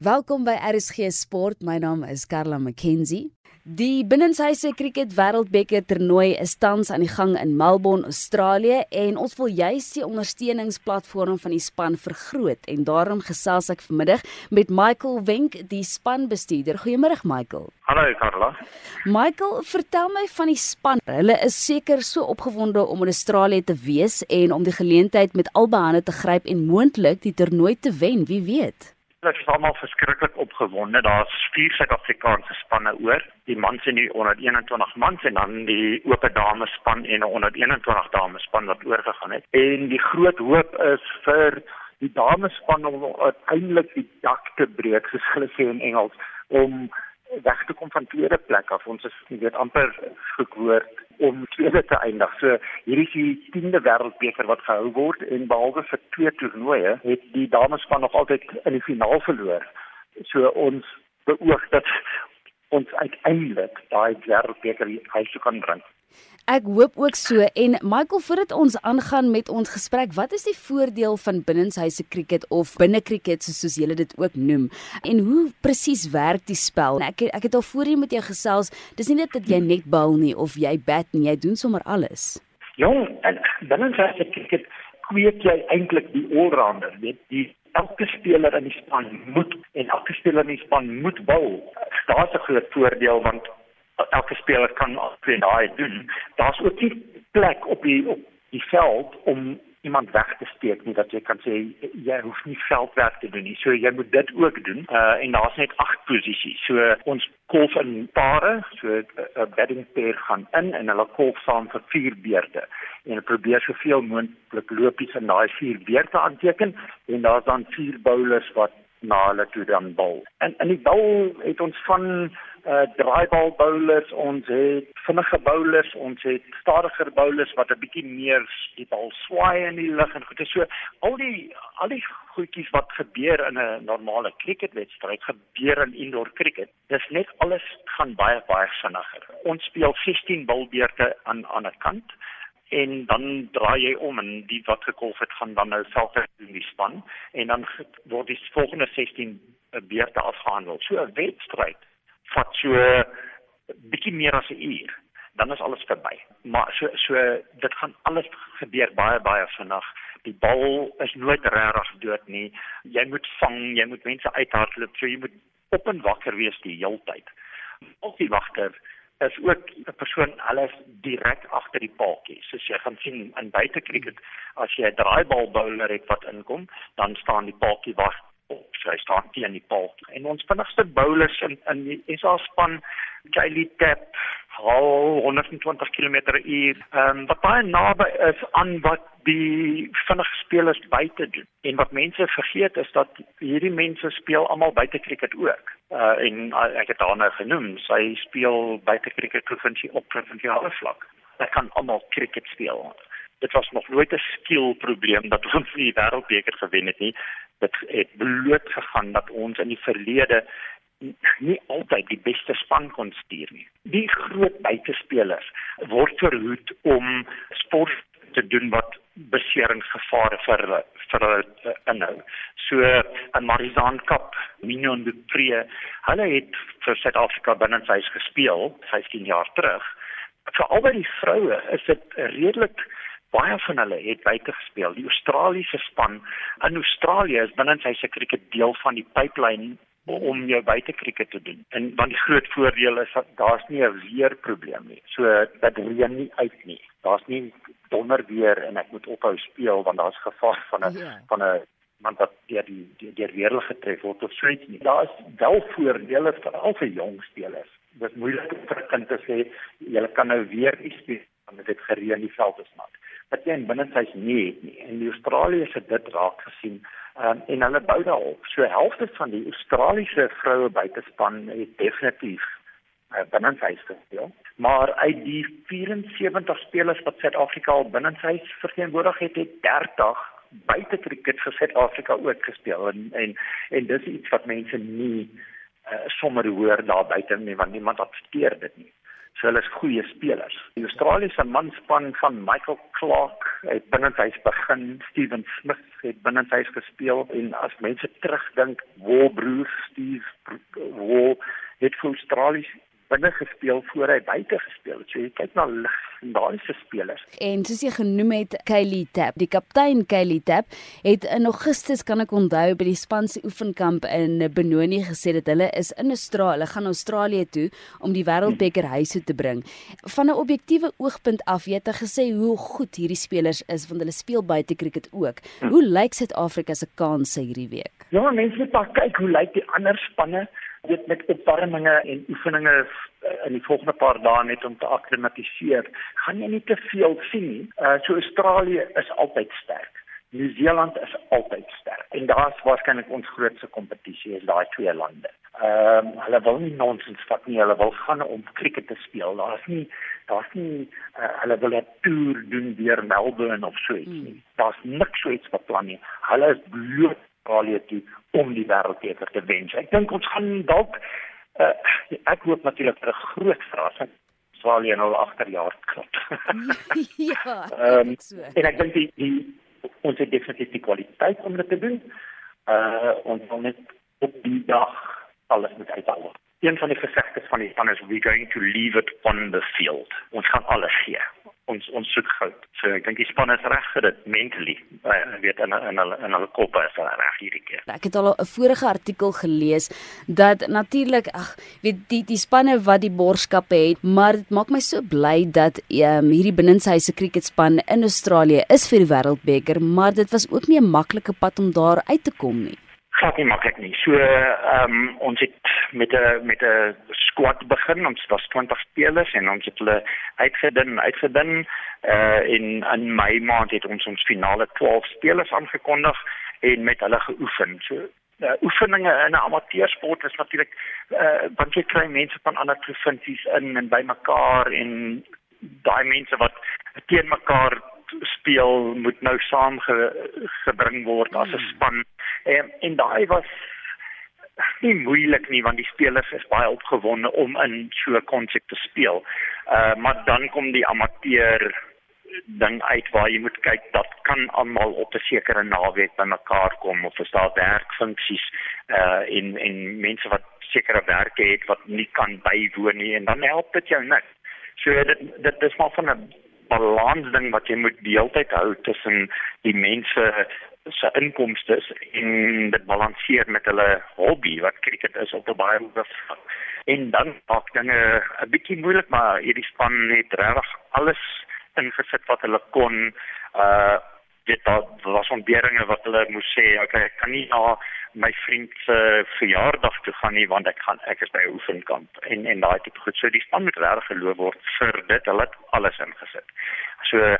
Welkom by RSG Sport. My naam is Karla McKenzie. Die binnenshuise kriket wêreldbeker toernooi is tans aan die gang in Melbourne, Australië en ons wil juis die ondersteuningsplatform van die span vergroot en daarom gesels ek vanmiddag met Michael Wenk, die spanbestuurder. Goeiemôre Michael. Hallo Karla. Michael, vertel my van die span. Hulle is seker so opgewonde om in Australië te wees en om die geleentheid met albei hande te gryp en moontlik die toernooi te wen, wie weet. Dit is almal verskriklik opgewonde. Daar's vier Suid-Afrikaanse spanne oor. Die mans en die onder 21 mans en dan die oop dames span en onder 21 dames span wat oorgegaan het. En die groot hoop is vir die dames span om uiteindelik die dak te breek, soos hulle sê in Engels, om weg te kom van tweede plek af. Ons is weet amper gekoord om tweede te eindig. So hierdie is die 10de wêreldbeker wat gehou word en behalwe vir twee toernooie het die damespan nog altyd in die finaal verloor. So ons beoog dat ons uiteindelik daai wêreldbeker huis toe kan bring. Ek hoop ook so en Michael voordat ons aangaan met ons gesprek, wat is die voordeel van binnenshuise kriket of binnekriket soos, soos julle dit ook noem? En hoe presies werk die spel? Ek ek het al voorheen met jou gesels, dis nie net dat jy net bal nie of jy bat nie, jy doen sommer alles. Jong, en binnenshuise kriket kweek jy eintlik die allrounder, weet die elke speler in die span moet en elke speler in die span moet bal. Daar's 'n groot voordeel want elke speler kan altyd daai doen. Daar's ook nie plek op die op die veld om iemand weg te steek nie dat jy kan sê jy hoef nie veldwerk te doen nie. So jy moet dit ook doen. Uh en daar's net 8 posisies. So ons kolf in pare, so 'n uh, batting pair gaan in en hulle kolf saam vir 4 beurte. En hulle probeer soveel moontlik lopies in daai 4 beurte aanteken en daar's dan 4 bowlers wat na hulle toe dan bal. En in die bal het ons van uh draaibal bowlers, ons het vinnige bowlers, ons het stadiger bowlers wat 'n bietjie meer die bal swaai in die lug en goed. So al die al die goedjies wat gebeur in 'n normale cricketwedstryd gebeur in indoor cricket. Dis net alles gaan baie baie vinniger. Ons speel 16 bilbeerte aan aan 'n kant en dan draai jy om en die wat gekolf het gaan dan nou self in die span en dan word die volgende 16 beerte afgehandel. So 'n wedstryd vat so bietjie meer as 'n uur dan is alles verby. Maar so so dit gaan alles gebeur baie baie vinnig. Die bal is nooit regtig dood nie. Jy moet vang, jy moet mense uithardloop, so jy moet op en wakker wees die hele tyd. Al die wagter is ook 'n persoon alles direk agter die paaltjie. Soos jy gaan sien in buite cricket, as jy 'n draaibal bowler het wat inkom, dan staan die paaltjie wag op. So hy staan teen die paal. En ons vinnigste bowlers in in die SA span, Kylie Tap, al 120 km/h. Ehm wat baie naby is aan wat die vinnige spelers buite doen. En wat mense vergeet is dat hierdie mense speel almal buite cricket ook. Uh en uh, ek het daarna genoem, sy speel buite cricket provinsie op provinsiale vlak. Hulle kan almal cricket speel dit was nog nooit 'n skill probleem dat ons die wêreldbeker gewen het nie dit het bloot gegaan dat ons in die verlede nie altyd die beste span kon stuur nie die groot buitespelers word verhoed om sport te doen wat beseringsgevare vir vir hulle inhou. So in Marizaan Cup, Mignon du Pre, hulle het vir Suid-Afrika binne sy gespeel 15 jaar terug. Vir albei die vroue is dit redelik baie van hulle het buite gespeel. Die Australiese span in Australië is binne sy se kriket deel van die pipeline om jou buite kriket te doen. En want die groot voordeel is dat daar's nie 'n weerprobleem nie. So dat reën nie uit nie. Daar's nie donder weer en ek moet ophou speel want daar's gevaar van 'n ja. van 'n want dat deur die deur die weerlig getref word of suits nie. Daar is wel voordele vir al vir jong spelers. Dit is moeilik vir 'n kind te sê jy kan nou weer iets speel want dit gereën die veld is nat wat jy in binnenshuis nie het nie. En die Australiërs het dit raak gesien um, en hulle bou daarop. So helfte van die Australiese vroue buitespan het definitief uh, binnenshuis gespeel. Maar uit die 74 spelers wat Suid-Afrika al binnenshuis verteenwoordig het, het 30 buite kriket vir Suid-Afrika ook gespeel en en en dis iets wat mense nie uh, sommer hoor daar buite nie want niemand adverteer dit nie. So hulle is goeie spelers. Die Australiese manspan van Michael Clark het binnehuis begin, Steven Smith het binnehuis gespeel en as mense terugdink, Warbroers, Steve War het vir Australië binne gespeel voor hy buite gespeel het. So jy kyk na legendariese spelers. En soos jy genoem het, Kylie Tap, die kaptein Kylie Tap, het in Augustus kan ek onthou by die span se oefenkamp in Benoni gesê dat hulle is in Australië, hulle gaan Australië toe om die wêreldbeker huis toe te bring. Van 'n objektiewe oogpunt af, jy het gesê hoe goed hierdie spelers is want hulle speel buite cricket ook. Hoe lyk Suid-Afrika se kansse hierdie week? Ja, mense moet maar kyk hoe lyk die ander spanne dit met opwarminge en oefeninge eh, in die volgende paar dae net om te akklimatiseer, gaan jy nie te veel sien nie. Uh so Australië is altyd sterk. Nieu-Seeland is altyd sterk. En daar's waarskynlik ons grootste kompetisie is daai twee lande. Ehm um, hulle wil nie nonsens vat nie. Hulle wil gaan om cricket te speel. Daar's nie daar's nie uh, hulle wil 'n toer doen deur Melbourne of so iets nie. Hmm. Daar's niks so iets beplan nie. Hulle is bloot Australië toe om die wêreldbeker te wen. Ek dink ons gaan dalk uh, ek hoop natuurlik vir 'n groot verrassing Australië nou agterjaar klop. ja. Ehm um, en ek dink die, die ons het definitief die kwaliteit om dit te doen. Uh ons wil net op die dag alles met uithaal. Een van die gesegdes van die span is we going to leave it on the field. Ons gaan alles gee ons ons soek goud. So ek dink die span is reg vir dit mentally. Uh, weet in in hulle in hulle koppe is hulle reg hierdie keer. Ek het al 'n vorige artikel gelees dat natuurlik ag weet die die spanne wat die borgskappe het, maar dit maak my so bly dat um, hierdie binnenshuise cricketspan in Australië is vir die wêreldbeker, maar dit was ook nie 'n maklike pad om daar uit te kom nie glad nie maklik nie. So ehm um, ons het met 'n met 'n squad begin. Ons was 20 spelers en ons het hulle uitgedun uitgedun uh in in Mei maand het ons ons finale 12 spelers aangekondig en met hulle geoefen. So uh, oefeninge in 'n amateursport is natuurlik uh want jy kry mense van ander provinsies in en by mekaar en daai mense wat teen mekaar speel moet nou saam ge, gebring word as 'n hmm. span. En en daai was nie moeilik nie want die spelers is baie opgewonde om in so 'n konsep te speel. Uh maar dan kom die amateur ding uit waar jy moet kyk dat kan almal op 'n sekere naweek bymekaar kom of is daar werkfunksies uh in in mense wat sekere werke het wat nie kan bywoon nie en dan help dit jou niks. So dit dit is maar van 'n balans ding wat jy moet die hele tyd hou tussen die mense se inkomste en dit balanseer met hulle hobby wat cricket is op 'n baie hoë vlak. En dan maak dinge 'n bietjie moeilik maar hierdie span het regtig alles ingesit wat hulle kon uh dit was ontberinge wat hulle moes sê okay ek kan nie na my vriend se verjaardag toe gaan nie want ek gaan ek is by 'n oefenkamp en en daai tipe goed. So die span moet regtig geloof word vir dit. Hulle het alles ingesit. So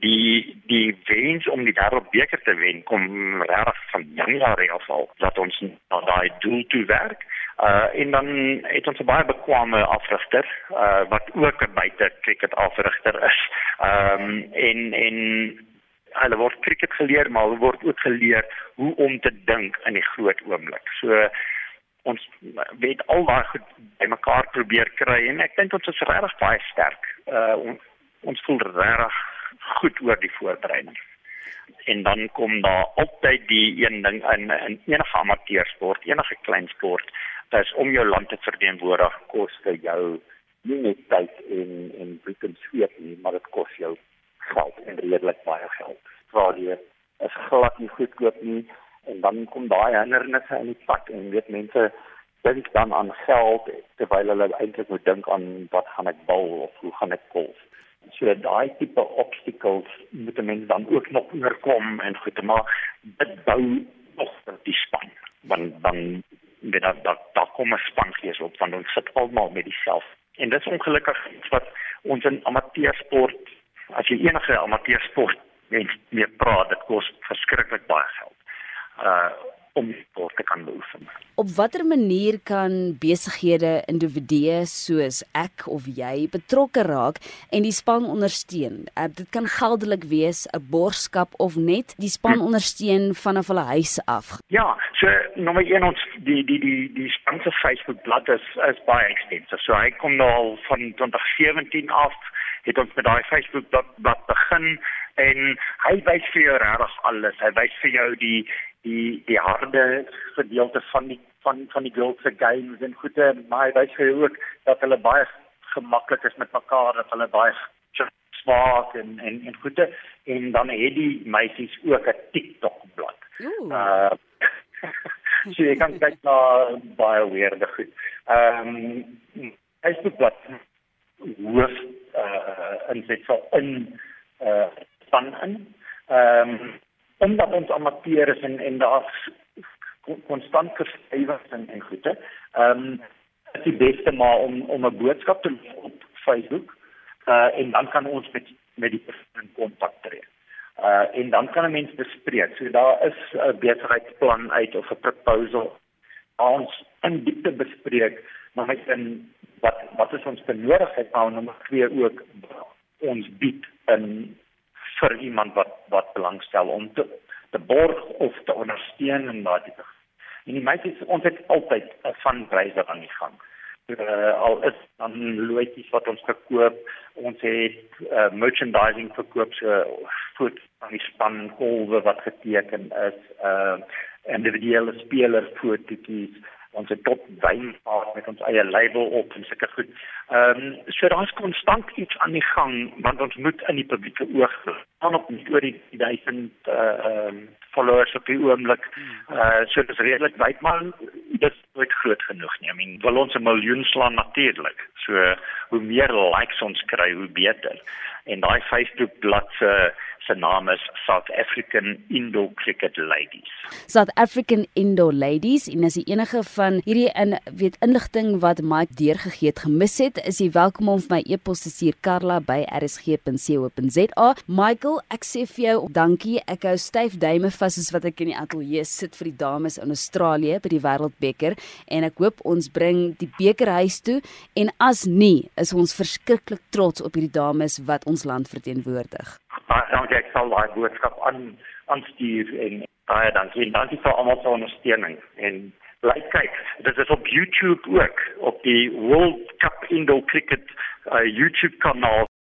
die die wens om die wêreldbeker te wen kom regtig van Januarie af al dat ons na daai doel toe werk. Uh en dan het ons 'n baie bekwame afrigter uh wat ook 'n buite cricket afrigter is. Ehm um, en en hulle word cricket geleer, maar hulle word ook geleer hoe om te dink in die groot oomblik. So ons weet al daai goed bymekaar probeer kry en ek dink ons is regtig baie sterk. Uh on, ons voel regtig goed oor die voorbereiding. En dan kom daar altyd die een ding in in enige amateursport, enige klein sport, dis om jou land te verteenwoordig kos vir jou nie net tyd en en bloed en sweet nie, maar dit kos jou geld redelik baie geld. Australië is glad nie goedkoop nie en dan kom daai hindernisse in die pad en weet mense dink dan aan geld terwyl hulle eintlik moet dink aan wat gaan ek bou of hoe gaan ek golf. So daai tipe obstacles moet mense dan ook nog oorkom en goed maar dit bou nog die span want dan weet dat dat daar kom 'n spangees op want ons sit almal met dieselfde en dit is ongelukkig iets wat ons in amateursport as jy enige amateursport mens mee praat, dit kos verskriklik baie geld. Uh om sport te kan beoefen. Op watter manier kan besighede, individue soos ek of jy betrokke raak en die span ondersteun? Uh, dit kan geldelik wees 'n borgskap of net die span ondersteun vanaf hulle huis af. Ja, so nommer 1 ons die die die die span se Facebook bladsy is is baie ekstensief. So hy kom nou al van 2017 af het ons met daai Facebook blad begin en hy wys vir jou regtig alles. Hy wys vir jou die die die harde gedeelte van die van van die girls se games en goeie maar hy sê ook dat hulle baie gemaklik is met mekaar dat hulle baie swak en en en goeie en dan het die meisies ook 'n TikTok blad. Uh so jy kan kyk na baie weerde goed. Ehm um, Facebook blad hoof uh insit so in uh van in. Ehm um, omdat ons amateur is en en daar's konstant verskuiwings en en goede. Ehm um, is die beste maar om om 'n boodskap te op Facebook. Uh en dan kan ons met met die persoon in kontak tree. Uh en dan kan 'n mens bespreek. So daar is 'n besigheidsplan uit of 'n proposal ons in diepte bespreek maar met in wat wat is ons benodigheid nou nommer 2 ook ons bied in vir iemand wat wat belangstel om te te borg of te ondersteun en daai tipe. En die meisies ons het altyd 'n fundraiser aan die gang. Uh, al is dan loetjies wat ons verkoop, ons het uh, merchandising verkoop so voet aan die span kolwe wat geteken is, uh individuele speler fotootjies ons het tot wynvaart met ons eie label op en sulke goed. Ehm um, so daar's konstant iets aan die gang want ons moet in die publieke oog aan op nie oor die duisend eh, ehm uh, followers op die oomblik. Eh uh, so dis redelik wyd maar dit word groot genoeg nie. I mean, wil ons 'n miljoen slaan natuurlik. So hoe meer likes ons kry, hoe beter. En daai Facebook bladsy se naam is South African Indoor Cricket Ladies. South African Indoor Ladies en as jy enige van hierdie in weet inligting wat Mike deurgegee het gemis het, is jy welkom om vir my e-pos te stuur karla@rsg.co.za. Michael, ek sê vir jou dankie. Ek hou styf duime vas soos wat ek in die ateljee sit vir die dames in Australië by die Wêreldbeker en ek hoop ons bring die beker huis toe en as nie, is ons verskriklik trots op hierdie dames wat ons land verteenwoordig baie dankie ek sal daai boodskap aan aanstuur en baie dankie. En dankie vir almal se ondersteuning. En bly kyk dit is op YouTube ook op die World Cup Indo Cricket uh, YouTube kanaal